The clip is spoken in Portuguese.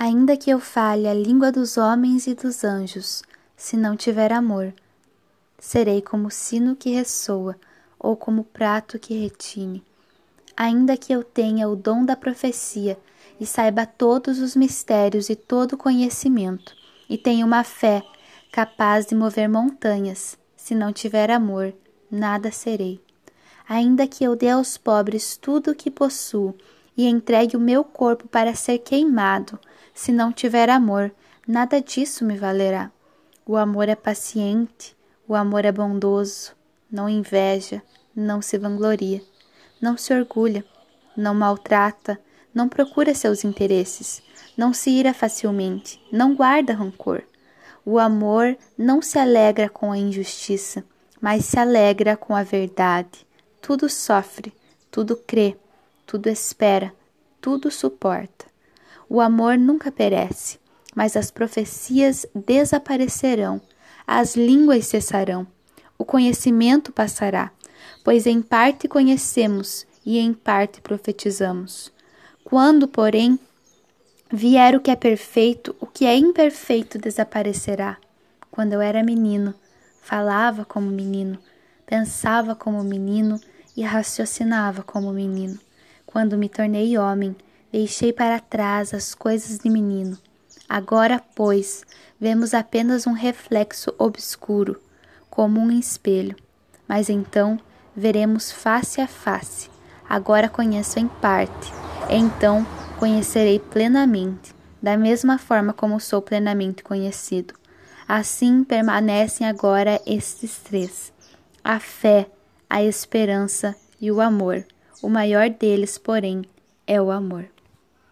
Ainda que eu fale a língua dos homens e dos anjos, se não tiver amor, serei como sino que ressoa ou como prato que retine. Ainda que eu tenha o dom da profecia e saiba todos os mistérios e todo o conhecimento, e tenha uma fé capaz de mover montanhas, se não tiver amor, nada serei. Ainda que eu dê aos pobres tudo o que possuo e entregue o meu corpo para ser queimado, se não tiver amor, nada disso me valerá. O amor é paciente, o amor é bondoso, não inveja, não se vangloria, não se orgulha, não maltrata, não procura seus interesses, não se ira facilmente, não guarda rancor. O amor não se alegra com a injustiça, mas se alegra com a verdade. Tudo sofre, tudo crê, tudo espera, tudo suporta. O amor nunca perece, mas as profecias desaparecerão, as línguas cessarão, o conhecimento passará, pois em parte conhecemos e em parte profetizamos. Quando, porém, vier o que é perfeito, o que é imperfeito desaparecerá. Quando eu era menino, falava como menino, pensava como menino e raciocinava como menino. Quando me tornei homem, Deixei para trás as coisas de menino. Agora, pois, vemos apenas um reflexo obscuro, como um espelho. Mas então veremos face a face. Agora conheço em parte, então conhecerei plenamente, da mesma forma como sou plenamente conhecido. Assim permanecem agora estes três: a fé, a esperança e o amor. O maior deles, porém, é o amor.